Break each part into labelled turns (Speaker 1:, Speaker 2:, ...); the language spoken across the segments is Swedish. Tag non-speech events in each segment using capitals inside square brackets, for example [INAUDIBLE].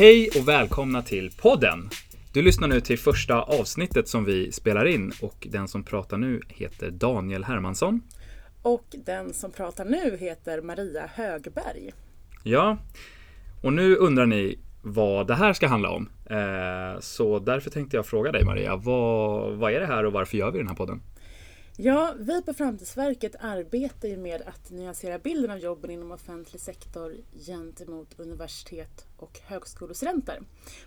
Speaker 1: Hej och välkomna till podden! Du lyssnar nu till första avsnittet som vi spelar in och den som pratar nu heter Daniel Hermansson.
Speaker 2: Och den som pratar nu heter Maria Högberg.
Speaker 1: Ja, och nu undrar ni vad det här ska handla om. Eh, så därför tänkte jag fråga dig Maria, vad, vad är det här och varför gör vi den här podden?
Speaker 2: Ja, vi på Framtidsverket arbetar ju med att nyansera bilden av jobben inom offentlig sektor gentemot universitet och högskolestudenter.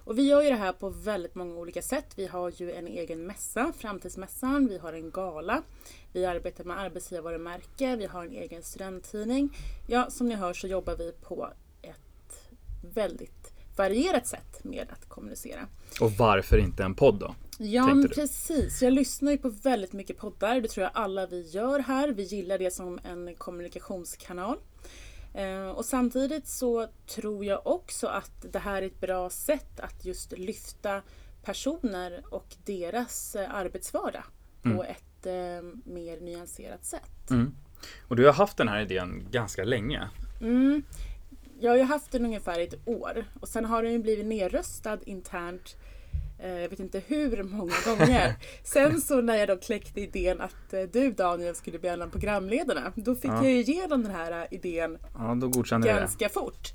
Speaker 2: Och vi gör ju det här på väldigt många olika sätt. Vi har ju en egen mässa, Framtidsmässan, vi har en gala, vi arbetar med arbetsgivarvarumärke. vi har en egen studenttidning. Ja, som ni hör så jobbar vi på ett väldigt varierat sätt med att kommunicera.
Speaker 1: Och varför inte en podd då?
Speaker 2: Ja, men precis. Jag lyssnar ju på väldigt mycket poddar. Det tror jag alla vi gör här. Vi gillar det som en kommunikationskanal. Eh, och samtidigt så tror jag också att det här är ett bra sätt att just lyfta personer och deras eh, arbetsvardag mm. på ett eh, mer nyanserat sätt.
Speaker 1: Mm. Och du har haft den här idén ganska länge.
Speaker 2: Mm. Jag har ju haft den ungefär ett år och sen har den ju blivit nedröstad internt jag vet inte hur många gånger. [LAUGHS] Sen så när jag då kläckte idén att eh, du Daniel skulle bli en av programledarna. Då fick ja. jag igenom den här eh, idén
Speaker 1: ja, då ganska
Speaker 2: det. fort.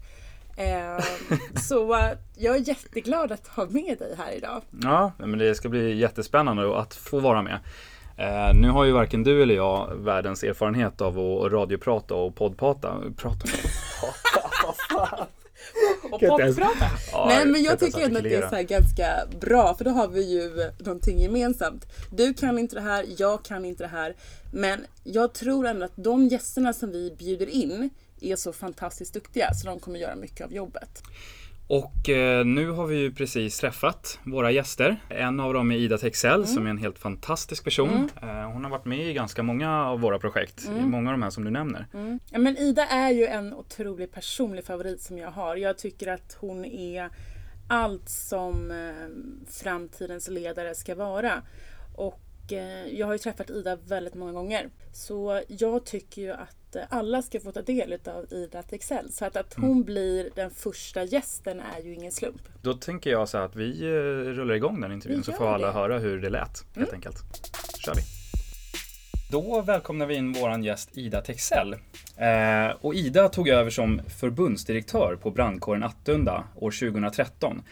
Speaker 2: Så jag är jätteglad att ha med dig här idag.
Speaker 1: Ja, men det ska bli jättespännande att få vara med. nu har ju varken du eller jag världens erfarenhet av att radioprata och poddprata. Prata. [LAUGHS]
Speaker 2: och popprata. Ja, Nej men jag tycker ändå att det är så ganska bra för då har vi ju någonting gemensamt. Du kan inte det här, jag kan inte det här. Men jag tror ändå att de gästerna som vi bjuder in är så fantastiskt duktiga så de kommer göra mycket av jobbet.
Speaker 1: Och eh, nu har vi ju precis träffat våra gäster. En av dem är Ida Texell mm. som är en helt fantastisk person. Mm. Eh, hon har varit med i ganska många av våra projekt, mm. många av de här som du nämner.
Speaker 2: Mm. Ja, men Ida är ju en otrolig personlig favorit som jag har. Jag tycker att hon är allt som eh, framtidens ledare ska vara. Och jag har ju träffat Ida väldigt många gånger. Så jag tycker ju att alla ska få ta del av Ida Texell. Så att, att hon mm. blir den första gästen är ju ingen slump.
Speaker 1: Då tänker jag så att vi eh, rullar igång den intervjun så får alla det. höra hur det lät helt mm. enkelt. kör vi. Då välkomnar vi in våran gäst Ida Texell. Eh, och Ida tog över som förbundsdirektör på brandkåren Attunda år 2013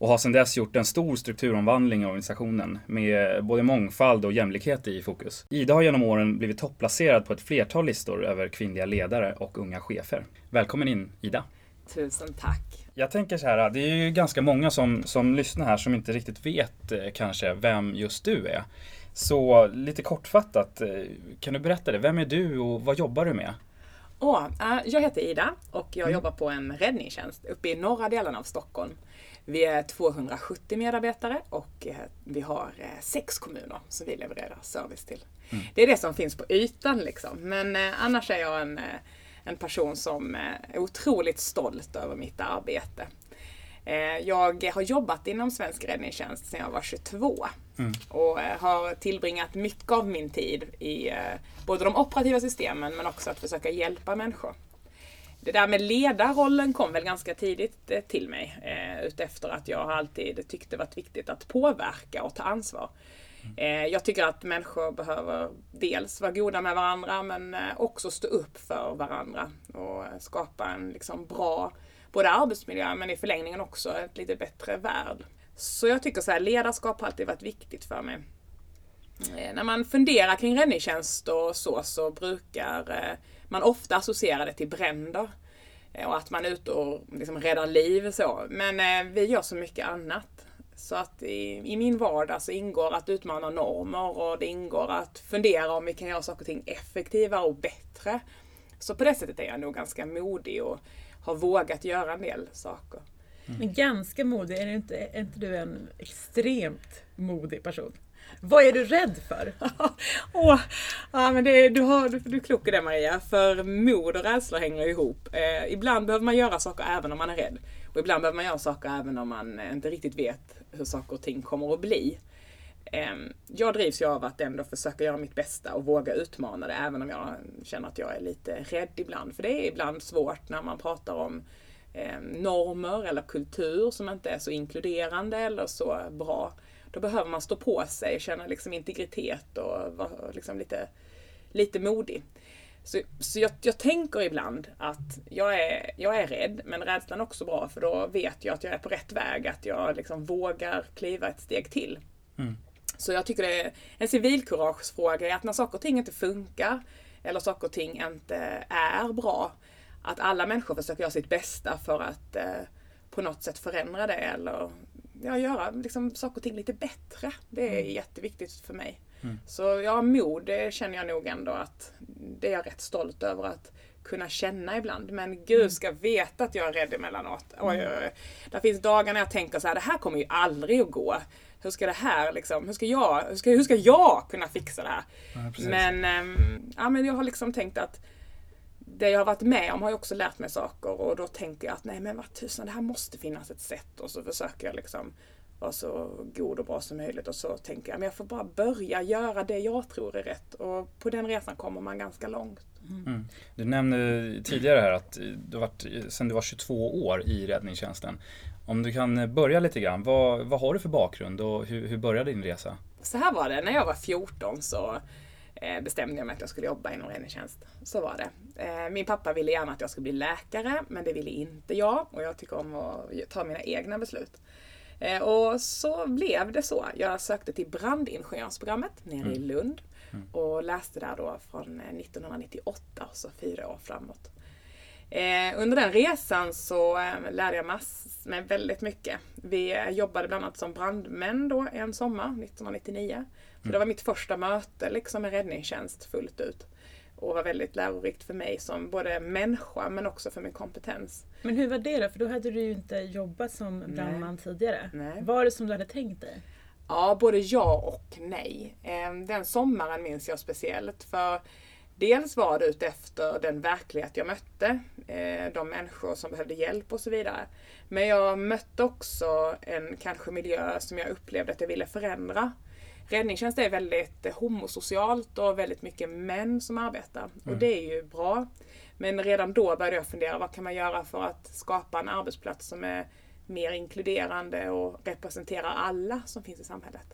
Speaker 1: och har sedan dess gjort en stor strukturomvandling i organisationen med både mångfald och jämlikhet i fokus. Ida har genom åren blivit topplacerad på ett flertal listor över kvinnliga ledare och unga chefer. Välkommen in Ida!
Speaker 3: Tusen tack!
Speaker 1: Jag tänker så här, det är ju ganska många som, som lyssnar här som inte riktigt vet eh, kanske vem just du är. Så lite kortfattat, eh, kan du berätta det? Vem är du och vad jobbar du med?
Speaker 3: Oh, jag heter Ida och jag mm. jobbar på en räddningstjänst uppe i norra delen av Stockholm. Vi är 270 medarbetare och eh, vi har eh, sex kommuner som vi levererar service till. Mm. Det är det som finns på ytan liksom. Men eh, annars är jag en, en person som är otroligt stolt över mitt arbete. Jag har jobbat inom svensk räddningstjänst sedan jag var 22 mm. och har tillbringat mycket av min tid i både de operativa systemen men också att försöka hjälpa människor det där med ledarrollen kom väl ganska tidigt eh, till mig. Eh, utefter att jag alltid tyckte det var viktigt att påverka och ta ansvar. Eh, jag tycker att människor behöver dels vara goda med varandra men också stå upp för varandra och skapa en liksom bra både arbetsmiljö men i förlängningen också ett lite bättre värld. Så jag tycker så här, ledarskap har alltid varit viktigt för mig. Eh, när man funderar kring räddningstjänst och så, så brukar eh, man ofta associerar det till bränder. Eh, och att man är ute och liksom räddar liv så. Men eh, vi gör så mycket annat. Så att i, i, min vardag så ingår att utmana normer och det ingår att fundera om vi kan göra saker och ting effektivare och bättre. Så på det sättet är jag nog ganska modig och har vågat göra en del saker.
Speaker 2: Mm. Men ganska modig, är inte, är inte du en extremt modig person? Vad är du rädd för? [LAUGHS]
Speaker 3: oh, ja, men det, du, har, du, du är klok i det Maria, för mod och rädsla hänger ihop. Eh, ibland behöver man göra saker även om man är rädd. Och ibland behöver man göra saker även om man eh, inte riktigt vet hur saker och ting kommer att bli. Eh, jag drivs ju av att ändå försöka göra mitt bästa och våga utmana det även om jag känner att jag är lite rädd ibland. För det är ibland svårt när man pratar om eh, normer eller kultur som inte är så inkluderande eller så bra. Då behöver man stå på sig, känna liksom integritet och vara liksom lite, lite modig. Så, så jag, jag, tänker ibland att jag är, jag är rädd, men rädslan är också bra för då vet jag att jag är på rätt väg, att jag liksom vågar kliva ett steg till. Mm. Så jag tycker det är en civilkuragefråga, att när saker och ting inte funkar, eller saker och ting inte är bra, att alla människor försöker göra sitt bästa för att eh, på något sätt förändra det eller ja, göra liksom, saker och ting lite bättre. Det är mm. jätteviktigt för mig. Mm. Så ja, mod det känner jag nog ändå att det är jag rätt stolt över att kunna känna ibland. Men gud mm. ska veta att jag är rädd emellanåt. Oj, oj, oj. Det finns dagar när jag tänker så här, det här kommer ju aldrig att gå. Hur ska det här liksom, hur ska jag, hur ska, hur ska jag kunna fixa det här? Ja, men, ähm, ja, men jag har liksom tänkt att det jag har varit med om har jag också lärt mig saker och då tänker jag att nej men vad tusan, det här måste finnas ett sätt och så försöker jag liksom vara så god och bra som möjligt och så tänker jag men jag får bara börja göra det jag tror är rätt och på den resan kommer man ganska långt.
Speaker 1: Mm. mm. Du nämnde tidigare här att du varit sedan du var 22 år i räddningstjänsten. Om du kan börja lite grann, vad, vad har du för bakgrund och hur, hur började din resa?
Speaker 3: Så här var det, när jag var 14 så bestämde jag mig att jag skulle jobba inom räddningstjänst. Så var det. Eh, min pappa ville gärna att jag skulle bli läkare, men det ville inte jag och jag tycker om att ta mina egna beslut. Eh, och så blev det så. Jag sökte till brandingenjörsprogrammet nere mm. i Lund mm. och läste där då från 1998, så fyra år framåt. under den resan så lärde jag massor med väldigt mycket. Vi jobbade bland annat som brandmän då en sommar, 1999. Så det var mitt första möte liksom med räddningstjänst fullt ut. Och var väldigt lärorikt för mig som både människa men också för min kompetens.
Speaker 4: Men hur var det då? För då hade du ju inte jobbat som brandman nej. tidigare. Nej. Var det som du hade tänkt dig?
Speaker 3: Ja, både ja och nej. Ehm, den sommaren minns jag speciellt för Dels var det utefter den verklighet jag mötte, eh, de människor som behövde hjälp och så vidare. Men jag mötte också en kanske miljö som jag upplevde att jag ville förändra. Räddningstjänst är väldigt homosocialt och väldigt mycket män som arbetar. Mm. Och det är ju bra. Men redan då började jag fundera, vad kan man göra för att skapa en arbetsplats som är mer inkluderande och representerar alla som finns i samhället.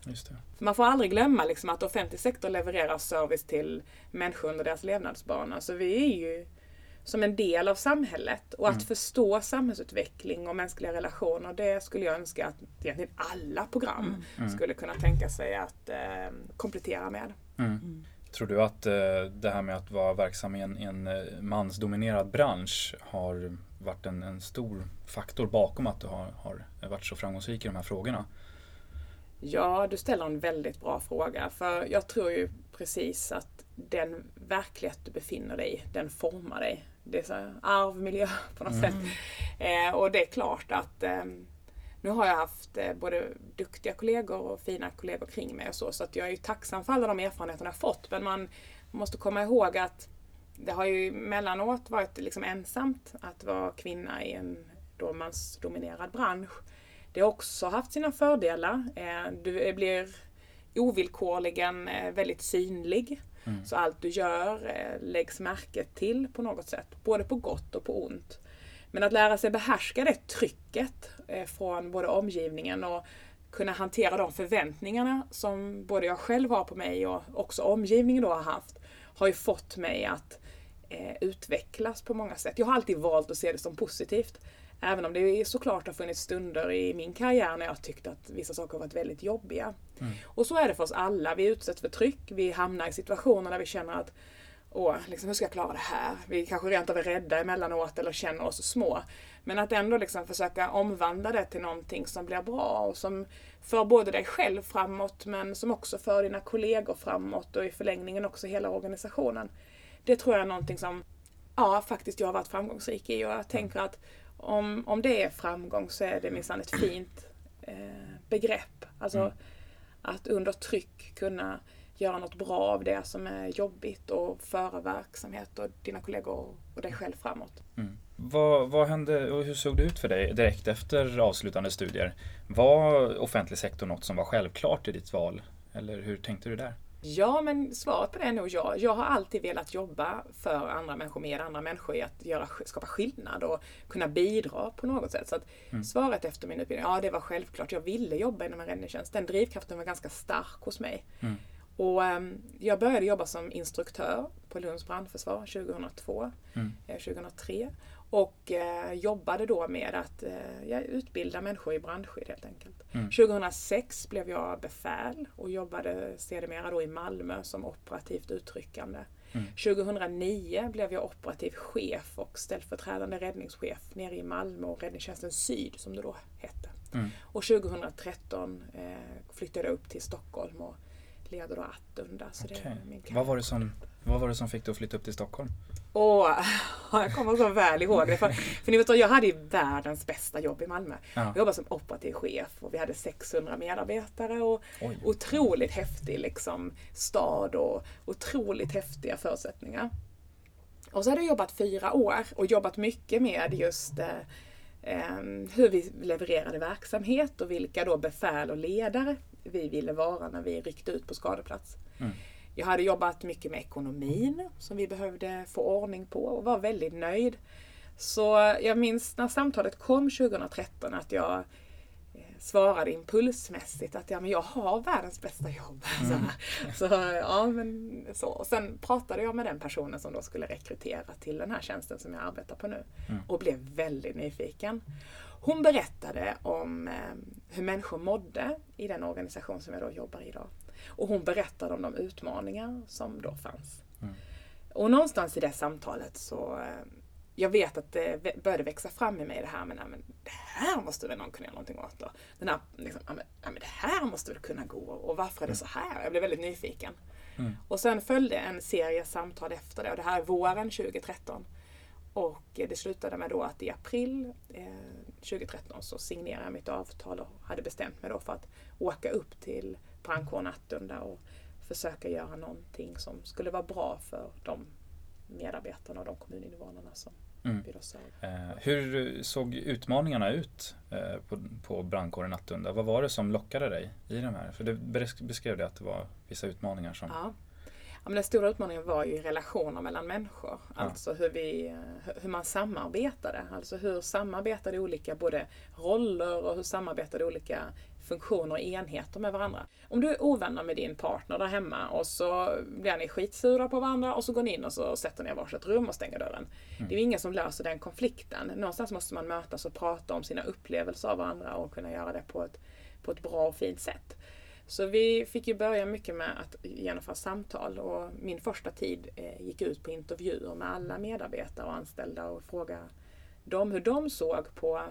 Speaker 3: Man får aldrig glömma liksom att offentlig sektor levererar service till människor under deras levnadsbana. Så vi är ju som en del av samhället. Och att mm. förstå samhällsutveckling och mänskliga relationer, det skulle jag önska att egentligen alla program mm. mm. skulle kunna tänka sig att eh, komplettera med.
Speaker 1: Mm. mm. Tror du att eh, det här med att vara verksam i en, en eh, mansdominerad bransch har varit en, en, stor faktor bakom att du har, har varit så framgångsrik i de här frågorna?
Speaker 3: Ja, du ställer en väldigt bra fråga. För jag tror ju precis att den verklighet du befinner dig i, den formar dig det är så arvmiljö [LAUGHS] på något mm. sätt. Eh, och det är klart att eh, nu har jag haft eh, både duktiga kollegor och fina kollegor kring mig och så, så att jag är ju tacksam för alla de erfarenheterna jag fått. Men man måste komma ihåg att det har ju mellanåt varit liksom ensamt att vara kvinna i en då mansdominerad bransch. Det har också haft sina fördelar. Eh, du blir ovillkorligen eh, väldigt synlig. Mm. Så allt du gör eh, läggs märke till på något sätt, både på gott och på ont. Men att lära sig behärska det trycket eh, från både omgivningen och kunna hantera de förväntningarna som både jag själv har på mig och också omgivningen då har haft, har ju fått mig att eh, utvecklas på många sätt. Jag har alltid valt att se det som positivt. Även om det såklart har funnits stunder i min karriär när jag tyckt att vissa saker har varit väldigt jobbiga. Mm. Och så är det för oss alla. Vi utsätts för tryck, vi hamnar i situationer där vi känner att Åh, liksom, hur ska jag klara det här? Vi kanske rent av är rädda emellanåt eller känner oss små. Men att ändå liksom försöka omvandla det till någonting som blir bra och som för både dig själv framåt men som också för dina kollegor framåt och i förlängningen också hela organisationen. Det tror jag är någonting som ja, faktiskt jag har varit framgångsrik i och jag tänker att om, om det är framgång så är det minsann ett fint eh, begrepp. Alltså mm. att under tryck kunna göra något bra av det som är jobbigt och föra verksamhet och dina kollegor och dig själv framåt.
Speaker 1: Mm. Vad, vad hände och hur såg det ut för dig direkt efter avslutande studier? Var offentlig sektor något som var självklart i ditt val? Eller hur tänkte du där?
Speaker 3: Ja, men svaret på det är nog ja. Jag har alltid velat jobba för andra människor, med andra människor i att göra, skapa skillnad och kunna bidra på något sätt. Så mm. svaret efter min utbildning, ja det var självklart. Jag ville jobba inom en räddningstjänst. Den drivkraften var ganska stark hos mig. Mm. Och um, jag började jobba som instruktör på Lunds brandförsvar 2002, mm. eh, 2003. Och eh, jobbade då med att eh, utbilda människor i brandskydd helt enkelt. Mm. 2006 blev jag befäl och jobbade sedermera då i Malmö som operativt utryckande. Mm. 2009 blev jag operativ chef och ställföreträdande räddningschef nere i Malmö och Räddningstjänsten Syd som det då hette. Mm. Och 2013 eh, flyttade jag upp till Stockholm och leder då Attunda. Så okay. det min
Speaker 1: vad, var det som, vad var det som fick dig att flytta upp till Stockholm?
Speaker 3: Åh, [LAUGHS] jag kommer så väl ihåg det. För, för ni vet, jag hade ju världens bästa jobb i Malmö. Ja. Jag jobbade som operativ chef och vi hade 600 medarbetare och Oj. otroligt häftig liksom, stad och otroligt häftiga förutsättningar. Och så hade jag jobbat fyra år och jobbat mycket med just eh, eh, hur vi levererade verksamhet och vilka då befäl och ledare vi ville vara när vi ryckte ut på skadeplats. Mm. Jag hade jobbat mycket med ekonomin som vi behövde få ordning på och var väldigt nöjd. Så jag minns när samtalet kom 2013 att jag eh, svarade impulsmässigt att ja, men jag har världens bästa jobb. [LAUGHS] Mm. Så, ja, men så. Och sen pratade jag med den personen som då skulle rekrytera till den här tjänsten som jag arbetar på nu mm. och blev väldigt nyfiken. Hon berättade om eh, hur människor mådde i den organisation som jag då jobbar i idag. Och hon berättade om de utmaningar som då fanns. Mm. Och någonstans i det samtalet så eh, jag vet att det började växa fram i mig det här med men det här måste väl någon kunna göra någonting åt. Då. Den här, liksom, ja, men, det här måste väl kunna gå och varför är det mm. så här? Jag blev väldigt nyfiken. Mm. Och sen följde en serie samtal efter det och det här är våren 2013. Och det slutade med då att i april eh, 2013 så signerade jag mitt avtal och hade bestämt mig då för att åka upp till brandkåren Attunda och försöka göra någonting som skulle vara bra för de medarbetarna och de kommuninvånarna som mm. vi då såg.
Speaker 1: Eh, hur såg utmaningarna ut eh, på, på brandkåren Attunda? Vad var det som lockade dig i de här? För du beskrev det att det var vissa utmaningar som
Speaker 3: ja. Men den stora utmaningen var ju relationer mellan människor. Ja. Alltså hur, vi, hur man samarbetade. Alltså hur samarbetade olika både roller och hur samarbetade olika funktioner och enheter med varandra. Om du är ovänner med din partner där hemma och så blir ni skitsura på varandra och så går ni in och så sätter ni i varsitt rum och stänger dörren. Mm. Det är ju ingen som löser den konflikten. Någonstans måste man mötas och prata om sina upplevelser av varandra och kunna göra det på ett, på ett bra och fint sätt. Så vi fick ju börja mycket med att genomföra samtal och min första tid eh, gick ut på intervjuer med alla medarbetare och anställda och fråga dem hur de såg på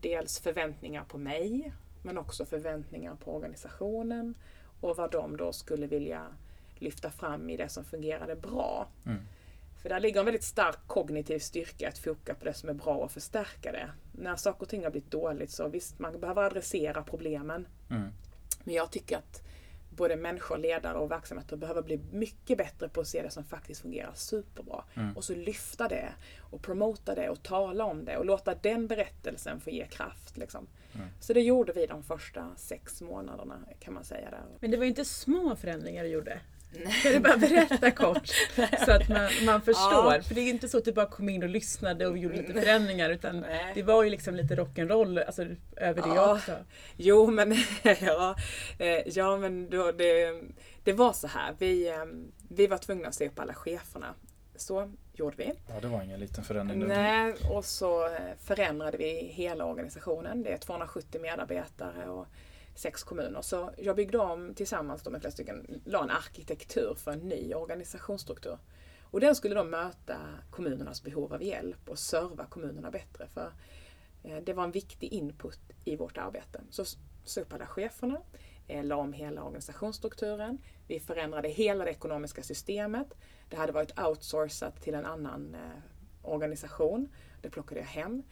Speaker 3: dels förväntningar på mig men också förväntningar på organisationen och vad de då skulle vilja lyfta fram i det som fungerade bra. Mm. För där ligger en väldigt stark kognitiv styrka att foka på det som är bra och förstärka det. När saker och ting har blivit dåligt så visst, man behöver adressera problemen. Mm. Men jag tycker att både människor, ledare och verksamheter behöver bli mycket bättre på att se det som faktiskt fungerar superbra. Mm. Och så lyfta det och promota det och tala om det och låta den berättelsen få ge kraft. Liksom. Mm. Så det gjorde vi de första sex månaderna kan man säga. Där.
Speaker 4: Men det var inte små förändringar du gjorde? Kan du bara berätta kort [LAUGHS] så att man, man förstår? Ja. För det är inte så att du bara kom in och lyssnade och gjorde lite förändringar utan Nej. det var ju liksom lite rock'n'roll alltså, över det ja. också.
Speaker 3: Jo men, [LAUGHS] ja, eh, ja, men då, det, det var så här. Vi, eh, vi var tvungna att se upp alla cheferna. Så gjorde vi.
Speaker 1: Ja, det var ingen liten förändring.
Speaker 3: Nej, och så eh, förändrade vi hela organisationen. Det är 270 medarbetare och sex kommuner. Så jag byggde om tillsammans med flera stycken, la en arkitektur för en ny organisationsstruktur. Och den skulle då möta kommunernas behov av hjälp och serva kommunerna bättre. För eh, det var en viktig input i vårt arbete. Så sa upp alla cheferna, eh, la om hela organisationsstrukturen. Vi förändrade hela det ekonomiska systemet. Det hade varit outsourcat till en annan eh, organisation. Det plockade jag hem.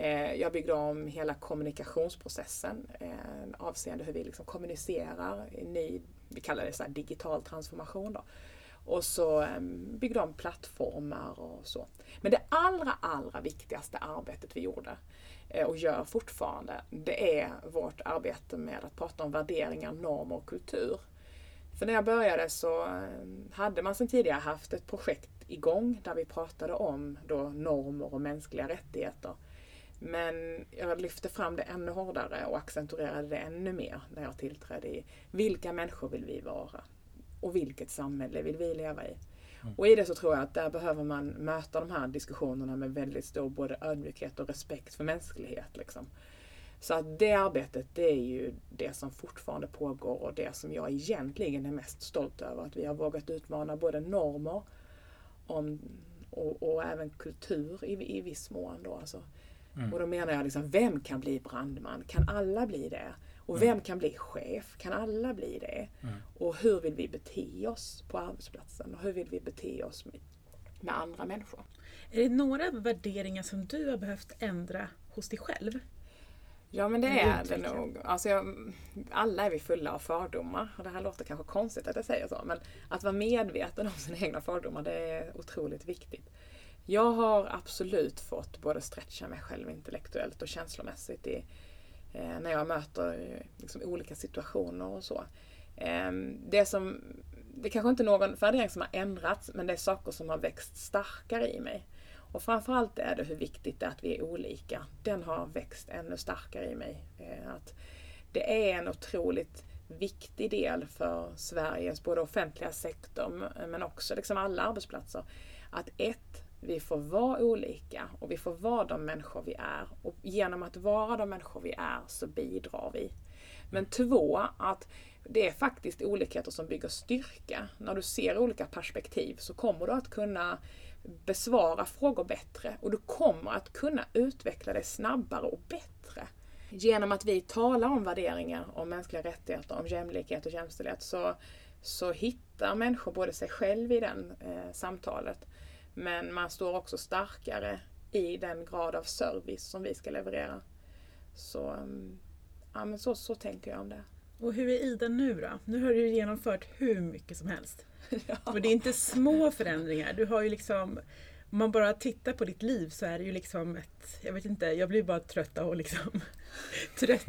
Speaker 3: Eh, jag byggde om hela kommunikationsprocessen eh, avseende hur vi liksom kommunicerar. Ny, vi kallar det så digital transformation. Då. Och så eh, byggde om plattformar och så. Men det allra, allra viktigaste arbetet vi gjorde eh, och gör fortfarande, det är vårt arbete med att prata om värderingar, normer och kultur. För när jag började så ehm, hade man sedan tidigare haft ett projekt igång där vi pratade om då normer och mänskliga rättigheter. Men jag lyfte fram det ännu hårdare och accentuerade det ännu mer när jag tillträdde i vilka människor vill vi vara? Och vilket samhälle vill vi leva i? Mm. Och i det så tror jag att där behöver man möta de här diskussionerna med väldigt stor både ödmjukhet och respekt för mänsklighet. Liksom. Så att det arbetet, det är ju det som fortfarande pågår och det som jag egentligen är mest stolt över. Att vi har vågat utmana både normer om, och, och även kultur i, i viss mån. Då, alltså. Mm. Och då menar jag, liksom, vem kan bli brandman? Kan alla bli det? Och mm. vem kan bli chef? Kan alla bli det? Mm. Och hur vill vi bete oss på arbetsplatsen? Och hur vill vi bete oss med, med andra människor?
Speaker 4: Är det några värderingar som du har behövt ändra hos dig själv?
Speaker 3: Ja men det är det nog. Alltså jag, alla är vi fulla av fördomar. Och det här låter kanske konstigt att jag säger så. Men att vara medveten om sina egna fördomar det är otroligt viktigt. Jag har absolut fått både stretcha mig själv intellektuellt och känslomässigt i, eh, när jag möter liksom, olika situationer och så. Eh, det som, det kanske inte är någon värdering som har ändrats men det är saker som har växt starkare i mig. Och framförallt är det hur viktigt det är att vi är olika. Den har växt ännu starkare i mig. Eh, att det är en otroligt viktig del för Sveriges både offentliga sektor men också liksom alla arbetsplatser. Att ett, vi får vara olika och vi får vara de människor vi är. Och genom att vara de människor vi är så bidrar vi. Men två, att det är faktiskt olikheter som bygger styrka. När du ser olika perspektiv så kommer du att kunna besvara frågor bättre och du kommer att kunna utveckla dig snabbare och bättre. Genom att vi talar om värderingar om mänskliga rättigheter, om jämlikhet och jämställdhet så, så hittar människor både sig själv i det eh, samtalet men man står också starkare i den grad av service som vi ska leverera. Så, mm, ja, men så, så tänker jag om det.
Speaker 4: Och hur är Ida nu då? Nu har du genomfört hur mycket som helst. [LAUGHS] Ja. Och det är inte små förändringar. Du har ju liksom om man bara tittar på ditt liv så är det ju liksom ett, jag vet inte, jag blir bara trött av att liksom [LAUGHS] trött,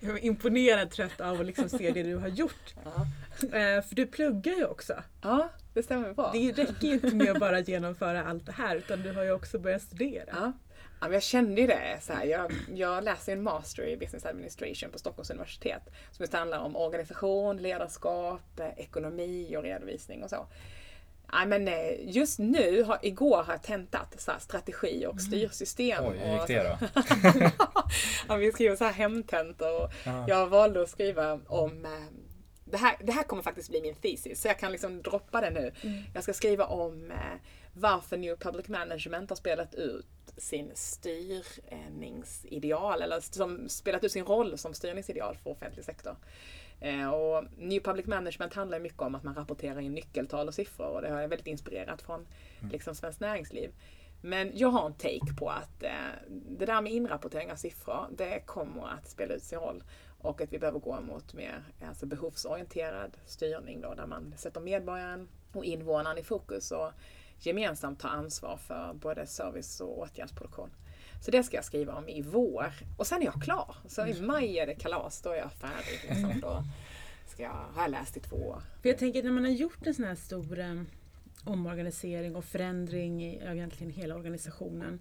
Speaker 4: jag är imponerad trött av att liksom se det du har gjort. Ja. Eh, för du pluggar ju också.
Speaker 3: Ja, det stämmer bra.
Speaker 4: Det räcker ju inte med att bara genomföra allt det här utan du har ju också börjat studera.
Speaker 3: Ja. Ja, jag kände ju det. Så här, jag, jag läser en master i business administration på Stockholms universitet. Som just handlar om organisation, ledarskap, ekonomi och redovisning och så. Ja, men eh, just nu, har, igår har jag tentat så strategi och mm. styrsystem.
Speaker 1: Oj, hur gick det då? [LAUGHS]
Speaker 3: ja, vi skriver så här hemtentor och ah. jag valde att skriva om eh, det här, det här kommer faktiskt bli min thesis, så jag kan liksom droppa det nu. Mm. Jag ska skriva om eh, varför New Public Management har spelat ut sin styrningsideal, eller som spelat ut sin roll som styrningsideal för offentlig sektor. Eh, och New Public Management handlar mycket om att man rapporterar in nyckeltal och siffror och det har jag väldigt inspirerat från mm. liksom, Svenskt Näringsliv. Men jag har en take på att eh, det där med inrapportering av siffror, det kommer att spela ut sin roll. Och att vi behöver gå mot mer alltså behovsorienterad styrning då, där man sätter medborgaren och invånaren i fokus och gemensamt tar ansvar för både service och åtgärdsproduktion. Så det ska jag skriva om i vår. Och sen är jag klar. Så i maj är det kalas, då är jag färdig. Liksom. Då ska jag, har jag läst i två år.
Speaker 4: För jag tänker när man har gjort en sån här stor um, omorganisering och förändring i egentligen hela organisationen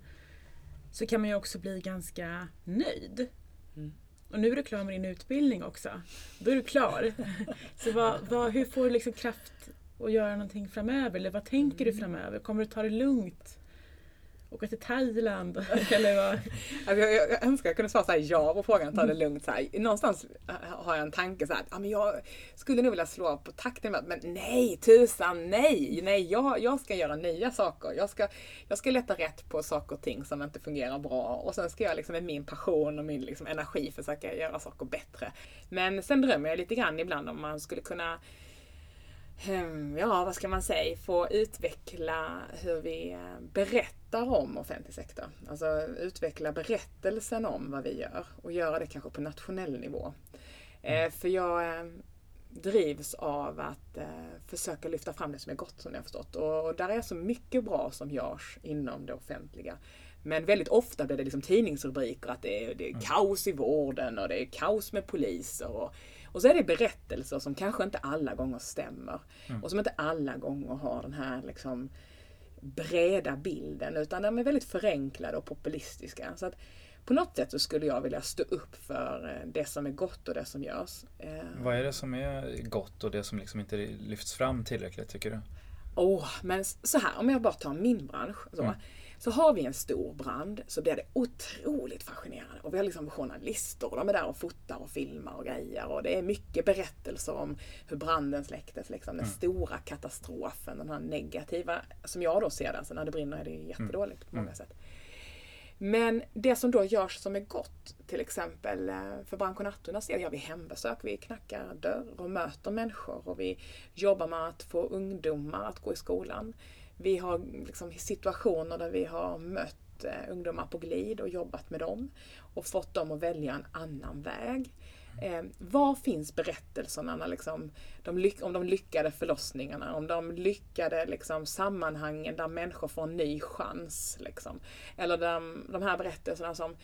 Speaker 4: så kan man ju också bli ganska nöjd. Mm. Och nu är du klar med din utbildning också. Då är du klar. [LAUGHS] Så vad, vad, hur får du liksom kraft att göra någonting framöver? Eller vad tänker du mm. framöver? Kommer du ta det lugnt? åka till Thailand? [LAUGHS] Eller vad?
Speaker 3: Alltså jag, jag, önskar jag kunde svara så här, ja på frågan, ta det lugnt. Så här. Någonstans har jag en tanke så här, ja, men jag skulle nog vilja slå på takten, men nej, tusan nej! Nej, jag, jag ska göra nya saker. Jag ska, jag ska leta rätt på saker och ting som inte fungerar bra och sen ska jag liksom med min passion och min liksom energi försöka göra saker bättre. Men sen drömmer jag lite grann ibland om man skulle kunna ja, vad ska man säga, få utveckla hur vi eh, berättar om offentlig sektor. Alltså utveckla berättelsen om vad vi gör och göra det kanske på nationell nivå. Mm. För jag eh, drivs av att försöka lyfta fram det som är gott som jag har förstått. Och där är så mycket bra som görs inom det offentliga. Men väldigt ofta blir det liksom tidningsrubriker att det är, det är mm. kaos i vården och det är kaos med poliser. Och, Och så är det berättelser som kanske inte alla gånger stämmer. Mm. Och som inte alla gånger har den här liksom breda bilden utan de är väldigt förenklade och populistiska. Så att på något sätt så skulle jag vilja stå upp för eh, det som är gott och det som görs.
Speaker 1: Eh, Vad är det som är gott och det som liksom inte lyfts fram tillräckligt tycker du?
Speaker 3: Åh, oh, men så här om jag bara tar min bransch. Så. Mm. Så har vi en stor brand så blir det otroligt fascinerande. Och vi har liksom journalister och de är där och fotar och filmar och grejer. Och det är mycket berättelser om hur branden släcktes. Liksom, den mm. stora katastrofen, den här negativa, som jag då ser det. Alltså när det brinner är det jättedåligt på många mm. sätt. Men det som då görs som är gott, till exempel eh, för Branko Natturnas del gör vi hembesök. Vi knackar dörr och möter människor och vi jobbar med att få ungdomar att gå i skolan. Vi har liksom situationer där vi har mött eh, ungdomar på glid och jobbat med dem och fått dem att välja en annan väg. Eh, var finns berättelserna när liksom de om de lyckade förlossningarna, om de lyckade liksom sammanhangen där människor får en ny chans. Liksom. Eller de, de här berättelserna som,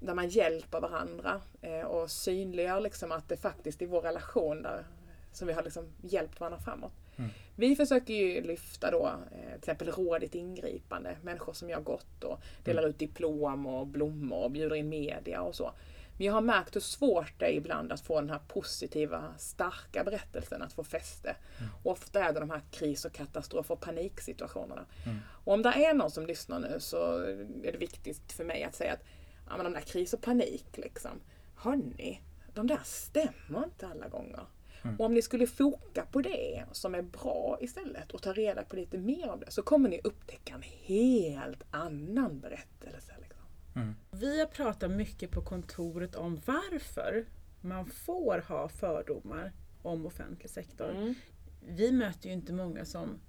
Speaker 3: där man hjälper varandra eh, och synliggör liksom att det faktiskt i vår relation där, som vi har liksom hjälpt varandra framåt. Mm. Vi försöker ju lyfta då eh, till exempel rådigt ingripande, människor som gör gott och delar ut diplom och blommor och bjuder in media och så. Men jag har märkt hur svårt det är ibland att få den här positiva, starka berättelsen att få fäste. Mm. Ofta är det de här kris och katastrof och paniksituationerna. Mm. Och om det är någon som lyssnar nu så är det viktigt för mig att säga att ja, men de där kris och panik, liksom. Hörni, de där stämmer inte alla gånger. Mm. Och om ni skulle foka på det som är bra istället och ta reda på lite mer av det så kommer ni upptäcka en helt annan berättelse. Liksom.
Speaker 4: Mm. Vi har pratat mycket på kontoret om varför man får ha fördomar om offentlig sektor. Mm. Vi möter ju inte många som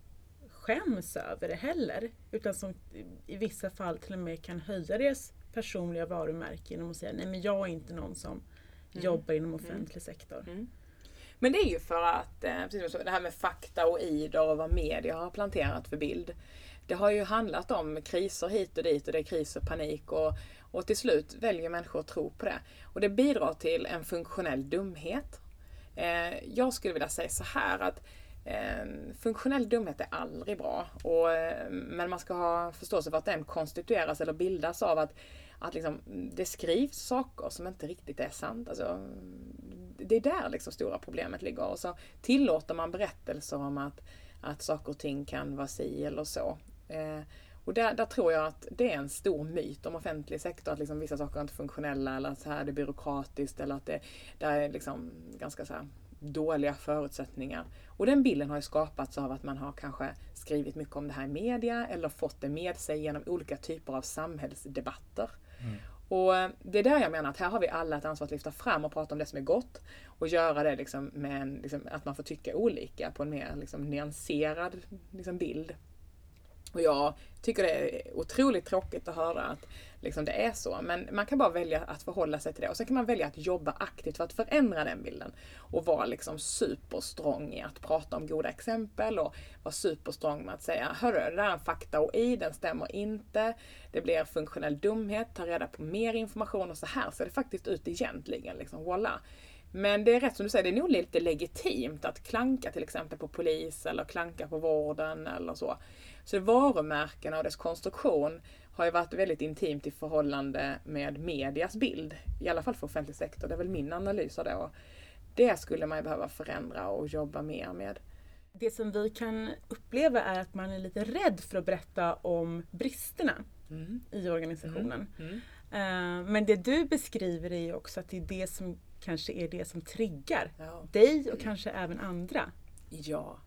Speaker 4: skäms över det heller. Utan som i vissa fall till och med kan höja deras personliga varumärke genom att säga nej men jag är inte någon som mm. jobbar inom offentlig sektor. Mm.
Speaker 3: Men det är ju för att, eh, precis som det här med fakta och ider och vad media har planterat för bild. Det har ju handlat om kriser hit och dit och det är kris och panik och, och till slut väljer människor att tro på det. Och det bidrar till en funktionell dumhet. Eh, jag skulle vilja säga så här att eh, funktionell dumhet är aldrig bra. Och, men man ska ha förståelse för att den konstitueras eller bildas av att, att liksom, det skrivs saker som inte riktigt är sant. Alltså, det är där liksom stora problemet ligger. Och så tillåter man berättelser om att, att saker och ting kan vara si eller så. Eh, och där, där, tror jag att det är en stor myt om offentlig sektor, att liksom vissa saker är inte funktionella eller att så här är byråkratiskt eller att det, det är liksom ganska så dåliga förutsättningar. Och den bilden har ju skapats av att man har kanske skrivit mycket om det här i media eller fått det med sig genom olika typer av samhällsdebatter. Mm. Och det är där jag menar att här har vi alla ett ansvar att lyfta fram och prata om det som är gott och göra det liksom med en, liksom, att man får tycka olika på en mer liksom, nyanserad liksom, bild. Och jag tycker det är otroligt tråkigt att höra att liksom det är så. Men man kan bara välja att förhålla sig till det. Och sen kan man välja att jobba aktivt för att förändra den bilden. Och vara liksom superstrong i att prata om goda exempel och vara superstrong med att säga Hörru, det där är en fakta och i, den stämmer inte. Det blir funktionell dumhet, ta reda på mer information och så här ser det faktiskt ut egentligen. Liksom, voilà. Men det är rätt som du säger, det är nog lite legitimt att klanka till exempel på polis eller klanka på vården eller så. Så varumärkena och dess konstruktion har ju varit väldigt intimt i förhållande med medias bild. I alla fall för offentlig sektor, det är väl min analys av det. Och det skulle man ju behöva förändra och jobba mer med.
Speaker 4: Det som vi kan uppleva är att man är lite rädd för att berätta om bristerna mm. i organisationen. Mm. Mm. Men det du beskriver är ju också att det är det som kanske är det som triggar ja. dig och kanske även andra.
Speaker 3: Ja,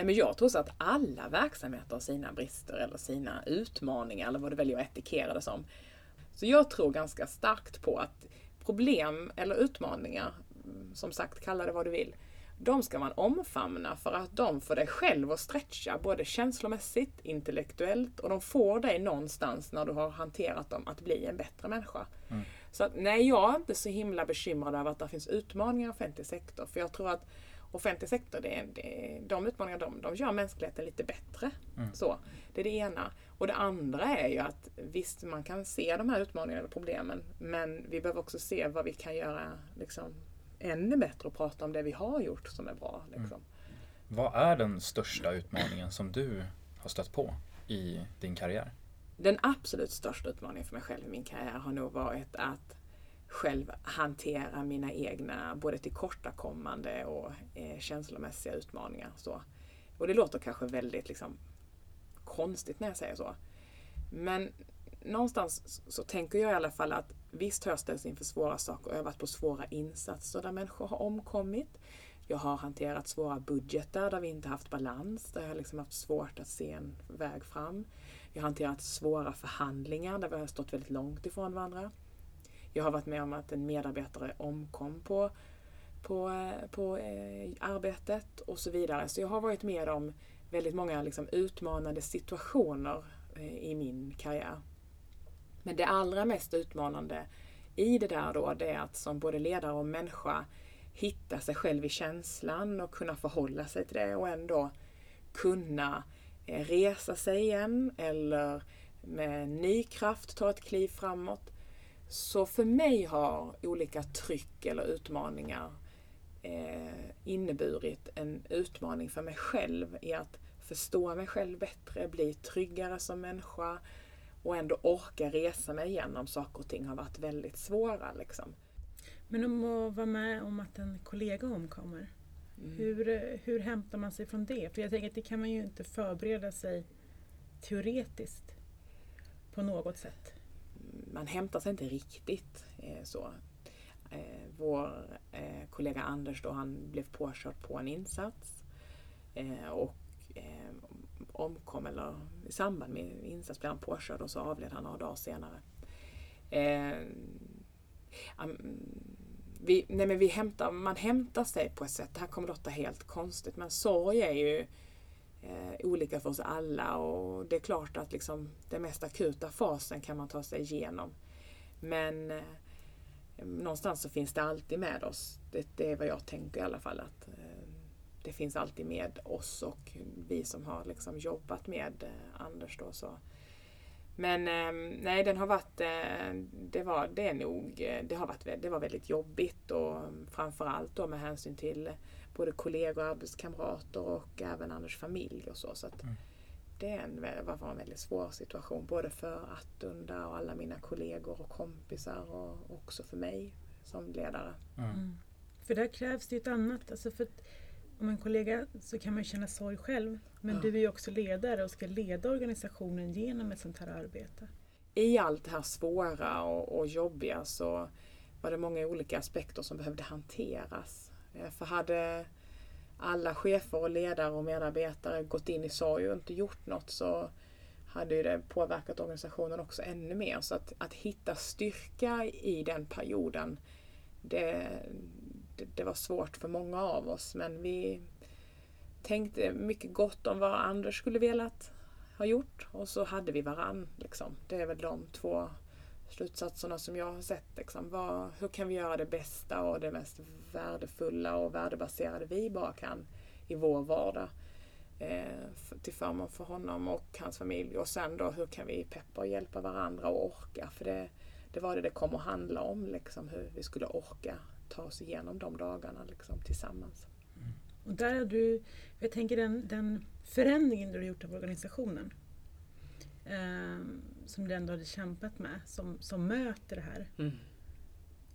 Speaker 3: Nej, men jag tror så att alla verksamheter har sina brister eller sina utmaningar eller vad du väljer att etikera det som. Så jag tror ganska starkt på att problem eller utmaningar, som sagt kalla det vad du vill, de ska man omfamna för att de får dig själv att stretcha både känslomässigt, intellektuellt och de får dig någonstans när du har hanterat dem att bli en bättre människa. Mm. Så att, nej, jag är inte så himla bekymrad över att det finns utmaningar i offentlig sektor. För jag tror att offentlig sektor, det, det, de utmaningarna de, de gör mänskligheten lite bättre. Mm. Så, det är det ena. Och det andra är ju att visst, man kan se de här utmaningarna och problemen, men vi behöver också se vad vi kan göra liksom, ännu bättre att prata om det vi har gjort som är bra. Liksom. Mm.
Speaker 1: Vad är den största utmaningen som du har stött på i din karriär?
Speaker 3: Den absolut största utmaningen för mig själv i min karriär har nog varit att själv hantera mina egna både tillkortakommande och eh, känslomässiga utmaningar. Så. Och det låter kanske väldigt liksom, konstigt när jag säger så. Men någonstans så tänker jag i alla fall att visst har jag ställts inför svåra saker och övat på svåra insatser där människor har omkommit. Jag har hanterat svåra budgetar där vi inte haft balans, där jag liksom haft svårt att se en väg fram. Jag har hanterat svåra förhandlingar där vi har stått väldigt långt ifrån varandra. Jag har varit med om att en medarbetare omkom på, på, eh, på eh, arbetet och så vidare. Så jag har varit med om väldigt många liksom, utmanande situationer eh, i min karriär. Men det allra mest utmanande i det där då, det är att som både ledare och människa hitta sig själv i känslan och kunna förhålla sig till det och ändå kunna eh, resa sig igen eller med ny kraft ta ett kliv framåt. Så för mig har olika tryck eller utmaningar eh, inneburit en utmaning för mig själv i att förstå mig själv bättre, bli tryggare som människa och ändå orka resa mig igenom saker och ting har varit väldigt svåra. Liksom.
Speaker 4: Men om att vara med om att en kollega omkommer, mm. hur, hur hämtar man sig från det? För jag tänker att det kan man ju inte förbereda sig teoretiskt på något sätt.
Speaker 3: Man hämtar sig inte riktigt eh, så. Eh, vår eh, kollega Anders då, han blev påkörd på en insats eh, och eh, omkom, eller i samband med insats blev han påkörd och så avled han några dagar senare. Eh, vi, nej men vi hämtar, man hämtar sig på ett sätt, det här kommer låta helt konstigt, men sorg är ju eh, olika för oss alla och det är klart att liksom, den mest akuta fasen kan man ta sig igenom. Men eh, någonstans så finns det alltid med oss. Det, det, är vad jag tänker i alla fall. att eh, Det finns alltid med oss och vi som har liksom jobbat med eh, Anders. Då, så men eh, nej, den har varit, eh, det var, det är nog, eh, det har varit, det var väldigt jobbigt och framförallt då med hänsyn till både kollegor, arbetskamrater och även Anders familj och så. så att mm. Det en, var en väldigt svår situation både för Attunda och alla mina kollegor och kompisar och också för mig som ledare.
Speaker 4: Mm. Mm. För där krävs det ju ett annat, alltså för om en kollega så kan man känna sorg själv. Men ja. du är ju också ledare och ska leda organisationen genom ett sånt här arbete.
Speaker 3: I allt det här svåra och, och jobbiga så var det många olika aspekter som behövde hanteras. Eh, för hade alla chefer och ledare och medarbetare gått in i sorg och inte gjort något så hade det påverkat organisationen också ännu mer. Så att, att hitta styrka i den perioden, det, det, var svårt för många av oss men vi tänkte mycket gott om vad Anders skulle velat ha gjort och så hade vi varann. Liksom. Det är väl de två slutsatserna som jag har sett. Liksom. Vad, hur kan vi göra det bästa och det mest värdefulla och värdebaserade vi bara kan i vår vardag eh, till förmån för honom och hans familj. Och sen då hur kan vi peppa och hjälpa varandra och orka? För det, det var det det kom att handla om, liksom, hur vi skulle orka ta oss igenom de dagarna liksom, tillsammans.
Speaker 4: Mm. Och där har du, jag tänker den, den förändringen du har gjort av organisationen eh, som du ändå hade kämpat med, som, som möter det här. Mm.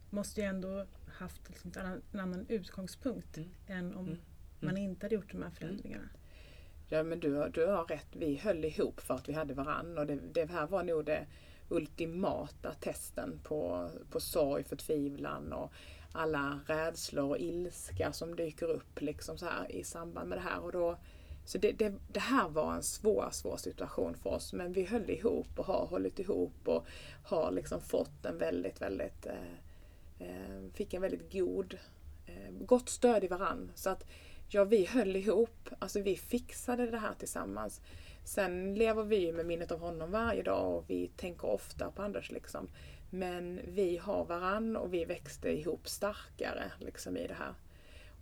Speaker 4: Måste ju ändå haft liksom annan, en annan utgångspunkt mm. än om mm. man mm. inte hade gjort de här förändringarna.
Speaker 3: Ja men du, du har rätt, vi höll ihop för att vi hade varann och det, det här var nog det ultimata testen på, på sorg, förtvivlan och alla rädslor och ilska som dyker upp liksom så här i samband med det här. Och då, så det, det, det, här var en svår, svår situation för oss men vi höll ihop och har hållit ihop och har liksom fått en väldigt, väldigt eh, eh, fick en väldigt god, eh, gott stöd i varann. Så att ja, vi höll ihop, alltså vi fixade det här tillsammans. Sen lever vi med minnet av honom varje dag och vi tänker ofta på Anders liksom. Men vi har varann och vi växte ihop starkare liksom i det här.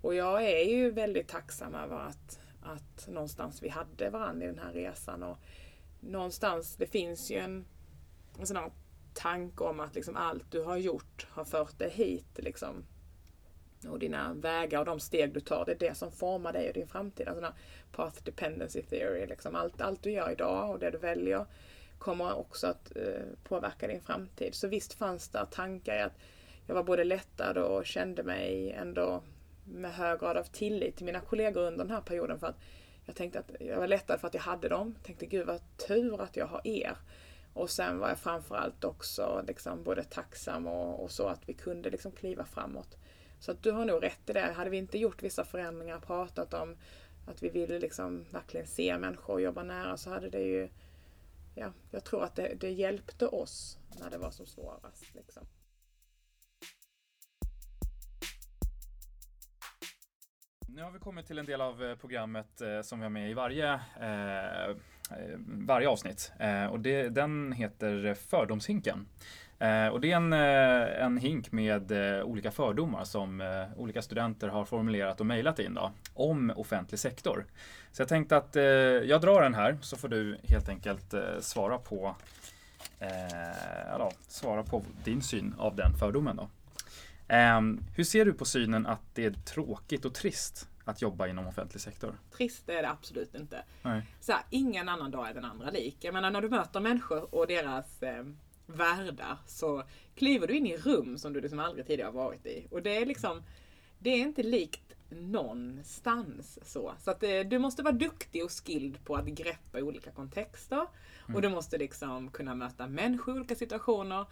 Speaker 3: Och jag är ju väldigt tacksam över att, att någonstans vi hade varann i den här resan. Och någonstans, det finns ju en, en sån här tanke om att liksom allt du har gjort har fört dig hit. Liksom. och dina vägar och de steg du tar, det är det som formar dig och din framtid. Alltså path dependency theory, liksom allt, allt du gör idag och det du väljer kommer också att eh, påverka din framtid. Så visst fanns det tankar i att jag var både lättad och kände mig ändå med hög grad av tillit till mina kollegor under den här perioden. För att jag tänkte att jag var lättad för att jag hade dem. Jag tänkte gud vad tur att jag har er. Och sen var jag framförallt också liksom både tacksam och, och så att vi kunde liksom kliva framåt. Så att du har nog rätt i det. Hade vi inte gjort vissa förändringar, pratat om att vi ville liksom verkligen se människor och jobba nära så hade det ju... Ja, jag tror att det, det hjälpte oss när det var som svårast. Liksom.
Speaker 1: Nu har vi kommit till en del av eh, programmet eh, som vi har med i varje, eh, eh varje avsnitt. Eh, och det, den heter Fördomshinken. Eh, och det är en, en hink med olika fördomar som olika studenter har formulerat och mejlat in då, om offentlig sektor. Så jag tänkte att jag drar den här så får du helt enkelt svara på, ja, svara på din syn av den fördomen. Då. Um, hur ser du på synen att det är tråkigt och trist att jobba inom offentlig sektor?
Speaker 3: Trist är det absolut inte. Nej. Så här, ingen annan dag är den andra lik. Jag menar när du möter människor och deras eh, världar så kliver du in i rum som du liksom aldrig tidigare varit i. Och det är liksom, det är inte likt någonstans så. Så att eh, du måste vara duktig och skilled på att greppa olika kontexter. Mm. Och du måste liksom kunna möta människor i olika situationer.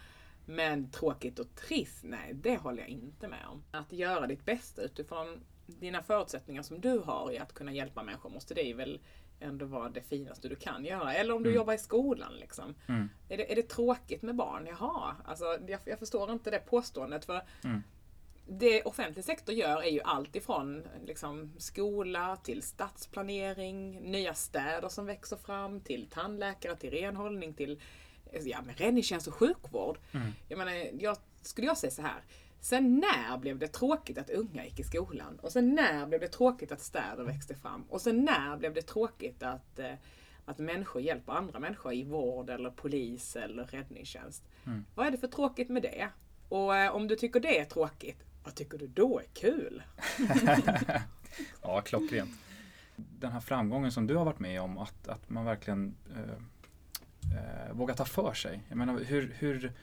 Speaker 3: Men tråkigt och trist, nej det håller jag inte med om. Att göra ditt bästa utifrån dina förutsättningar som du har i att kunna hjälpa människor måste det väl ändå vara det finaste du kan göra. Eller om du mm. jobbar i skolan. Liksom. Mm. Är, det, är det tråkigt med barn? Jaha, alltså, jag, jag förstår inte det påståendet. För mm. Det offentlig sektor gör är ju allt ifrån liksom, skola till stadsplanering, nya städer som växer fram, till tandläkare, till renhållning, till ja, räddningstjänst och sjukvård. Mm. Jag menar, jag, skulle jag säga så här. Sen när blev det tråkigt att unga gick i skolan? Och sen när blev det tråkigt att städer växte fram? Och sen när blev det tråkigt att, eh, att människor hjälper andra människor i vård eller polis eller räddningstjänst? Mm. Vad är det för tråkigt med det? Och eh, om du tycker det är tråkigt, vad tycker du då är kul? [LAUGHS]
Speaker 1: ja, klockrent. Den här framgången som du har varit med om, att, att man verkligen eh, eh, vågar ta för sig. Jag menar, hur, hur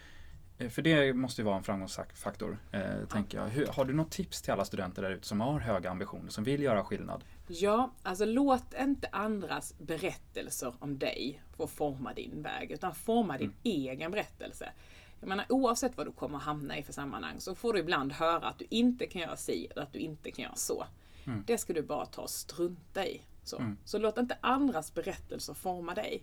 Speaker 1: för det måste ju vara en framgångsfaktor, eh, ja. tänker jag. Hur, har du något tips till alla studenter där ute som har höga ambitioner, som vill göra skillnad?
Speaker 3: Ja, alltså låt inte andras berättelser om dig få forma din väg, utan forma din mm. egen berättelse. Jag menar, oavsett vad du kommer hamna i för sammanhang så får du ibland höra att du inte kan göra si eller att du inte kan göra så. Mm. Det ska du bara ta och strunta i. Så. Mm. så låt inte andras berättelser forma dig.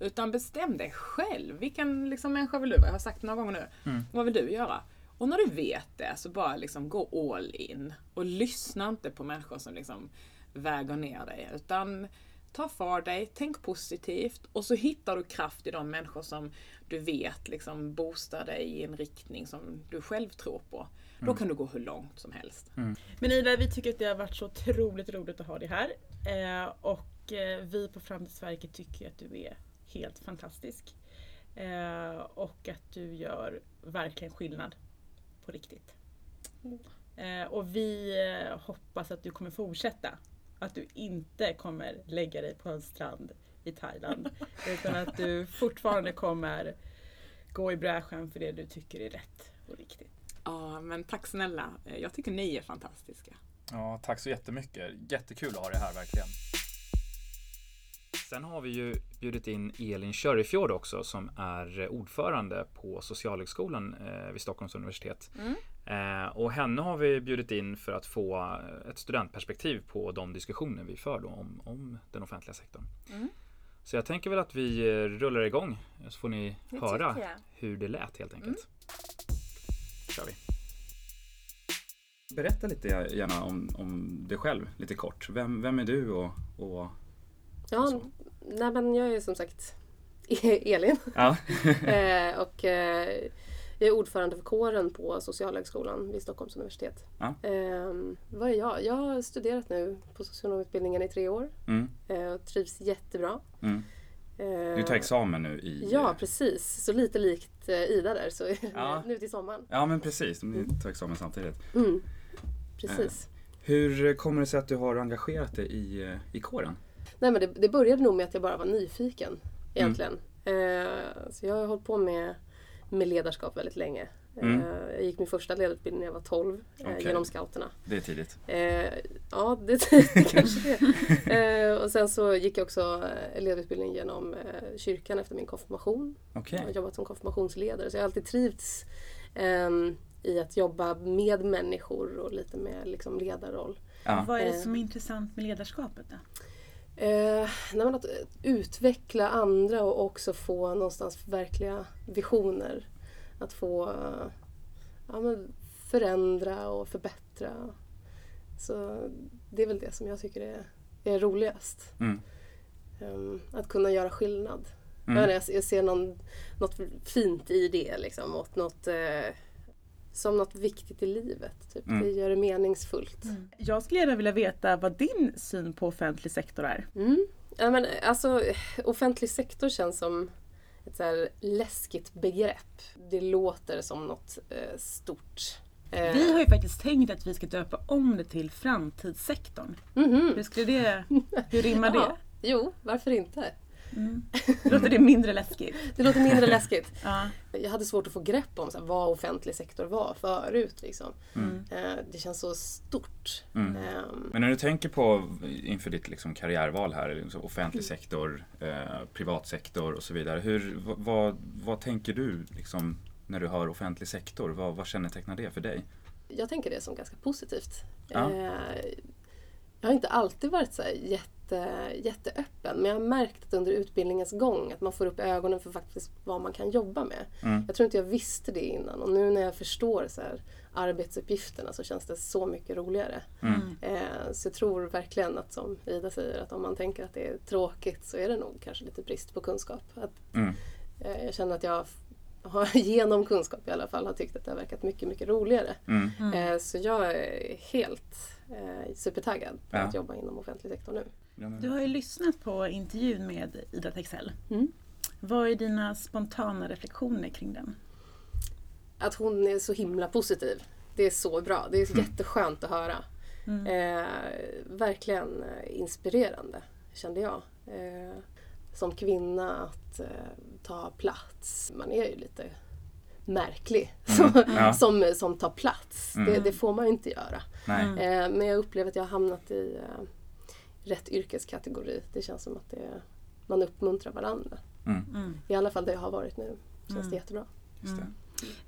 Speaker 3: Utan bestäm dig själv. Vilken liksom, människa vill du vara? Jag har sagt det några gånger nu. Mm. Vad vill du göra? Och när du vet det så bara liksom gå all in. Och lyssna inte på människor som liksom väger ner dig. Utan ta för dig, tänk positivt och så hittar du kraft i de människor som du vet liksom boostar dig i en riktning som du själv tror på. Mm. Då kan du gå hur långt som helst. Mm.
Speaker 4: Men Ida, vi tycker att det har varit så otroligt roligt att ha dig här. Eh, och eh, vi på Framtidsverket tycker att du är helt fantastisk. Eh, och att du gör verkligen skillnad på riktigt. Mm. Eh, och vi eh, hoppas att du kommer fortsätta. Att du inte kommer lägga dig på en strand i Thailand. [LAUGHS] utan att du fortfarande kommer gå i bräschen för det du tycker är rätt och riktigt.
Speaker 3: Ja, men tack snälla. Eh, jag tycker ni är fantastiska.
Speaker 1: Ja, tack så jättemycket. Jättekul att ha dig här verkligen. Sen har vi ju bjudit in Elin Körifjord också som är ordförande på Socialhögskolan eh, vid Stockholms universitet. Mm. Eh, och henne har vi bjudit in för att få ett studentperspektiv på de diskussioner vi för om, om den offentliga sektorn. Mm. Så jag tänker väl att vi eh, rullar igång så får ni det höra hur det lät helt enkelt. Mm. kör vi. Berätta lite gärna om, om dig själv lite kort. Vem, vem är du och, och
Speaker 5: Ja, nej men jag är som sagt [LAUGHS] Elin. Ja. [LAUGHS] eh, och eh, jag är ordförande för kåren på Socialhögskolan vid Stockholms universitet. Ja. Eh, vad är jag? Jag har studerat nu på socionomutbildningen i tre år. Mm. Eh, och trivs jättebra. Mm.
Speaker 1: Du tar examen nu i...
Speaker 5: Ja, precis. Så lite likt Ida där, så [LAUGHS] ja. nu till sommaren.
Speaker 1: Ja, men precis. Ni tar examen samtidigt. Mm.
Speaker 5: precis.
Speaker 1: Hur kommer det sig att du har engagerat dig i, i kåren?
Speaker 5: Nej, men det, det började nog med att jag bara var nyfiken egentligen. Mm. Eh, så jag har hållit på med, med ledarskap väldigt länge. Mm. Eh, jag gick min första ledarutbildning när jag var 12 eh, okay. genom scouterna.
Speaker 1: Det är tidigt.
Speaker 5: Eh, ja, det, det [LAUGHS] kanske det eh, Och sen så gick jag också ledarutbildning genom eh, kyrkan efter min konfirmation. Okay. Jag har jobbat som konfirmationsledare så jag har alltid trivts ehm, i att jobba med människor och lite med liksom, ledarroll.
Speaker 4: Ja. Vad är det som är intressant med ledarskapet då?
Speaker 5: Eh, att utveckla andra och också få någonstans verkliga visioner att få ja, men förändra och förbättra. Så det är väl det som jag tycker är, är roligast. Mm. Um, att kunna göra skillnad. Mm. Jag, jag ser någon, något fint i det liksom. Och något, eh, som något viktigt i livet. Typ. Mm. Det gör det meningsfullt. Mm.
Speaker 4: Jag skulle gärna vilja veta vad din syn på offentlig sektor är.
Speaker 5: Mm. Ja, men, alltså, offentlig sektor känns som ett så här läskigt begrepp. Det låter som något eh, stort.
Speaker 4: Eh. Vi har ju faktiskt tänkt att vi ska döpa om det till framtidssektorn. Mm -hmm. Hur, skulle det, hur rimmar [LAUGHS] det?
Speaker 5: Jo, varför inte?
Speaker 4: Mm. Låter det mindre läskigt?
Speaker 5: Det låter mindre läskigt. [LAUGHS] ja. Jag hade svårt att få grepp om så här, vad offentlig sektor var förut. Liksom. Mm. Eh, det känns så stort. Mm.
Speaker 1: Um, Men när du tänker på inför ditt liksom, karriärval här, liksom, offentlig mm. sektor, eh, privat sektor och så vidare. Hur, vad, vad tänker du liksom, när du hör offentlig sektor? Vad, vad kännetecknar det för dig?
Speaker 5: Jag tänker det som ganska positivt. Ja. Eh, jag har inte alltid varit så jätte jätte, jätteöppen. Men jag har märkt att under utbildningens gång att man får upp ögonen för faktiskt vad man kan jobba med. Mm. Jag tror inte jag visste det innan och nu när jag förstår så här, arbetsuppgifterna så känns det så mycket roligare. Mm. Eh, så jag tror verkligen att som Ida säger att om man tänker att det är tråkigt så är det nog kanske lite brist på kunskap. Att, mm. eh, jag känner att jag har, [LAUGHS] genom kunskap i alla fall har tyckt att det har verkat mycket, mycket roligare. Mm. mm. Eh, så jag är helt eh, supertaggad på ja. att jobba inom offentlig sektor nu.
Speaker 4: Du har ju lyssnat på intervjun med Ida Texell. Mm. Vad är dina spontana reflektioner kring den?
Speaker 5: Att hon är så himla positiv. Det är så bra. Det är mm. jätteskönt att höra. Mm. Eh, verkligen inspirerande, kände jag. Eh, som kvinna att eh, ta plats. Man är ju lite märklig mm. [LAUGHS] ja. som, som tar plats. Det, mm. det, får man inte göra. Eh, men jag upplever att jag har hamnat i eh, rätt yrkeskategori. Det känns som att det, man uppmuntrar varandra. Mm. mm. I alla fall där jag har varit nu. känns mm. det jättebra.
Speaker 4: Det.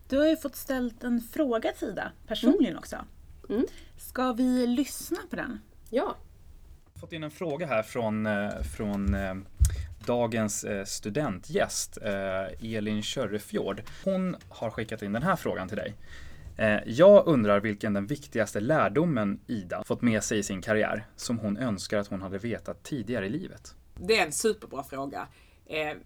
Speaker 4: Du har ju fått ställt en fråga till Ida, personligen mm. också. Mm. Ska vi lyssna på den?
Speaker 5: Ja.
Speaker 1: Jag har fått in en fråga här från, eh, från eh, dagens eh, studentgäst Elin Körrefjord. Hon har skickat in den här frågan till dig. Eh, jag undrar vilken den viktigaste lärdomen Ida fått med sig i sin karriär som hon önskar att hon hade vetat tidigare i livet.
Speaker 3: Det är en superbra fråga. Eh,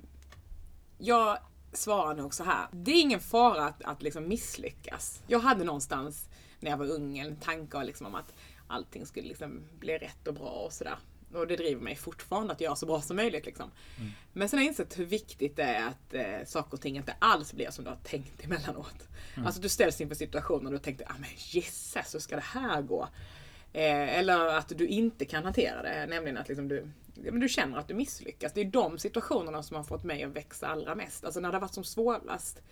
Speaker 3: jag svarar nog så här. Det är ingen fara att, att liksom misslyckas. Jag hade någonstans när jag var ung en tanke liksom om att allting skulle liksom bli rätt och bra och sådär. Och det driver mig fortfarande att göra så bra som möjligt. Liksom. Mm. Men sen har jag insett hur viktigt det är att eh, saker och ting inte alls blir som du har tänkt emellanåt. Mm. Alltså du ställs inför situationer och du tänkte, ah, men gisses, hur ska det här gå? Eh, eller att du inte kan hantera det, nämligen att liksom du, du känner att du misslyckas. Det är de situationerna som har fått mig att växa allra mest. Alltså när det har varit som svårast.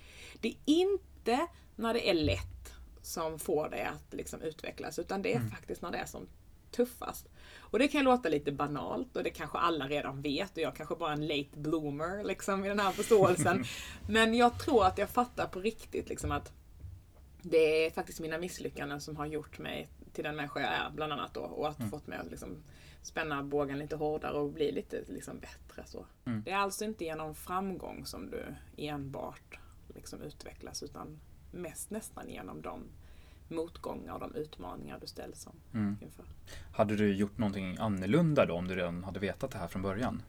Speaker 3: Det är inte när det är lätt som får dig att liksom utvecklas, utan det är mm. faktiskt när det är som tuffast. Och det kan låta lite banalt och det kanske alla redan vet och jag kanske bara är en late bloomer liksom i den här förståelsen. [LAUGHS] Men jag tror att jag fattar på riktigt liksom att det är faktiskt mina misslyckanden som har gjort mig till den människa jag är bland annat då och att mm. fått mig att liksom spänna bågen lite hårdare och bli lite liksom bättre. Så. Mm. Det är alltså inte genom framgång som du enbart liksom utvecklas utan mest nästan genom de motgångar och de utmaningar du ställs mm. inför.
Speaker 1: Hade du gjort någonting annorlunda då om du redan hade vetat det här från början?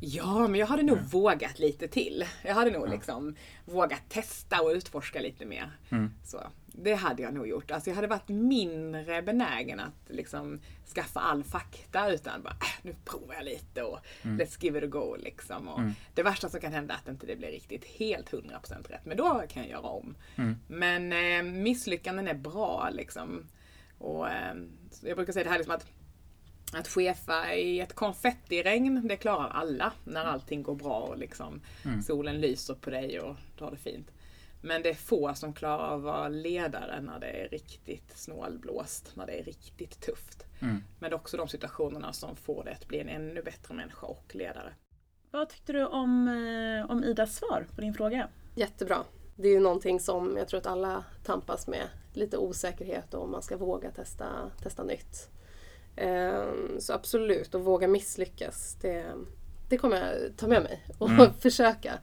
Speaker 3: Ja, men jag hade nog mm. vågat lite till. Jag hade nog ja. liksom vågat testa och utforska lite mer. Mm. Så, det hade jag nog gjort. Alltså jag hade varit mindre benägen att liksom skaffa all fakta utan bara, äh, nu provar jag lite och mm. let's give it a go liksom. Och mm. Det värsta som kan hända är att inte det blir riktigt helt 100% rätt, men då kan jag göra om. Mm. Men eh, misslyckanden är bra liksom. Och eh, jag brukar säga det här liksom att att chefa i ett konfettiregn, det klarar alla när allting går bra och liksom mm. solen lyser på dig och du har det fint. Men det är få som klarar av att vara ledare när det är riktigt snålblåst, när det är riktigt tufft. Mm. Men det är också de situationerna som får dig att bli en ännu bättre människa och ledare.
Speaker 4: Vad tyckte du om, eh, om Idas svar på din fråga?
Speaker 5: Jättebra. Det är ju någonting som jag tror att alla tampas med. Lite osäkerhet och om man ska våga testa, testa nytt. Ehm, så absolut, att våga misslyckas. Det, det kommer jag ta med mig och mm. [LAUGHS] försöka.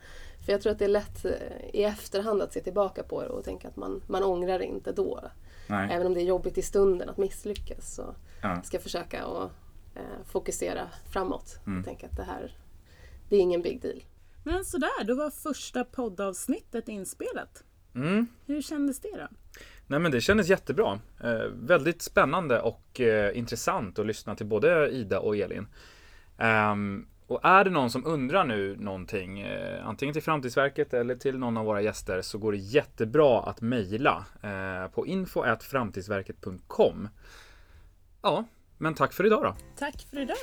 Speaker 5: För jag tror att det är lätt eh, i efterhand att se tillbaka på det och tänka att man, man ångrar inte då. Nej. Även om det är jobbigt i stunden att misslyckas så ja. ska jag försöka att eh, fokusera framåt. Mm. Och tänka att det här, det är ingen big deal.
Speaker 4: Men sådär, då var första poddavsnittet inspelat. Mm. Hur kändes det då?
Speaker 1: Nej men det kändes jättebra. Eh, väldigt spännande och eh, intressant att lyssna till både Ida och Elin. Um, och är det någon som undrar nu någonting, eh, antingen till Framtidsverket eller till någon av våra gäster, så går det jättebra att mejla eh, på info.framtidsverket.com. Ja, men tack för idag då.
Speaker 4: Tack för idag.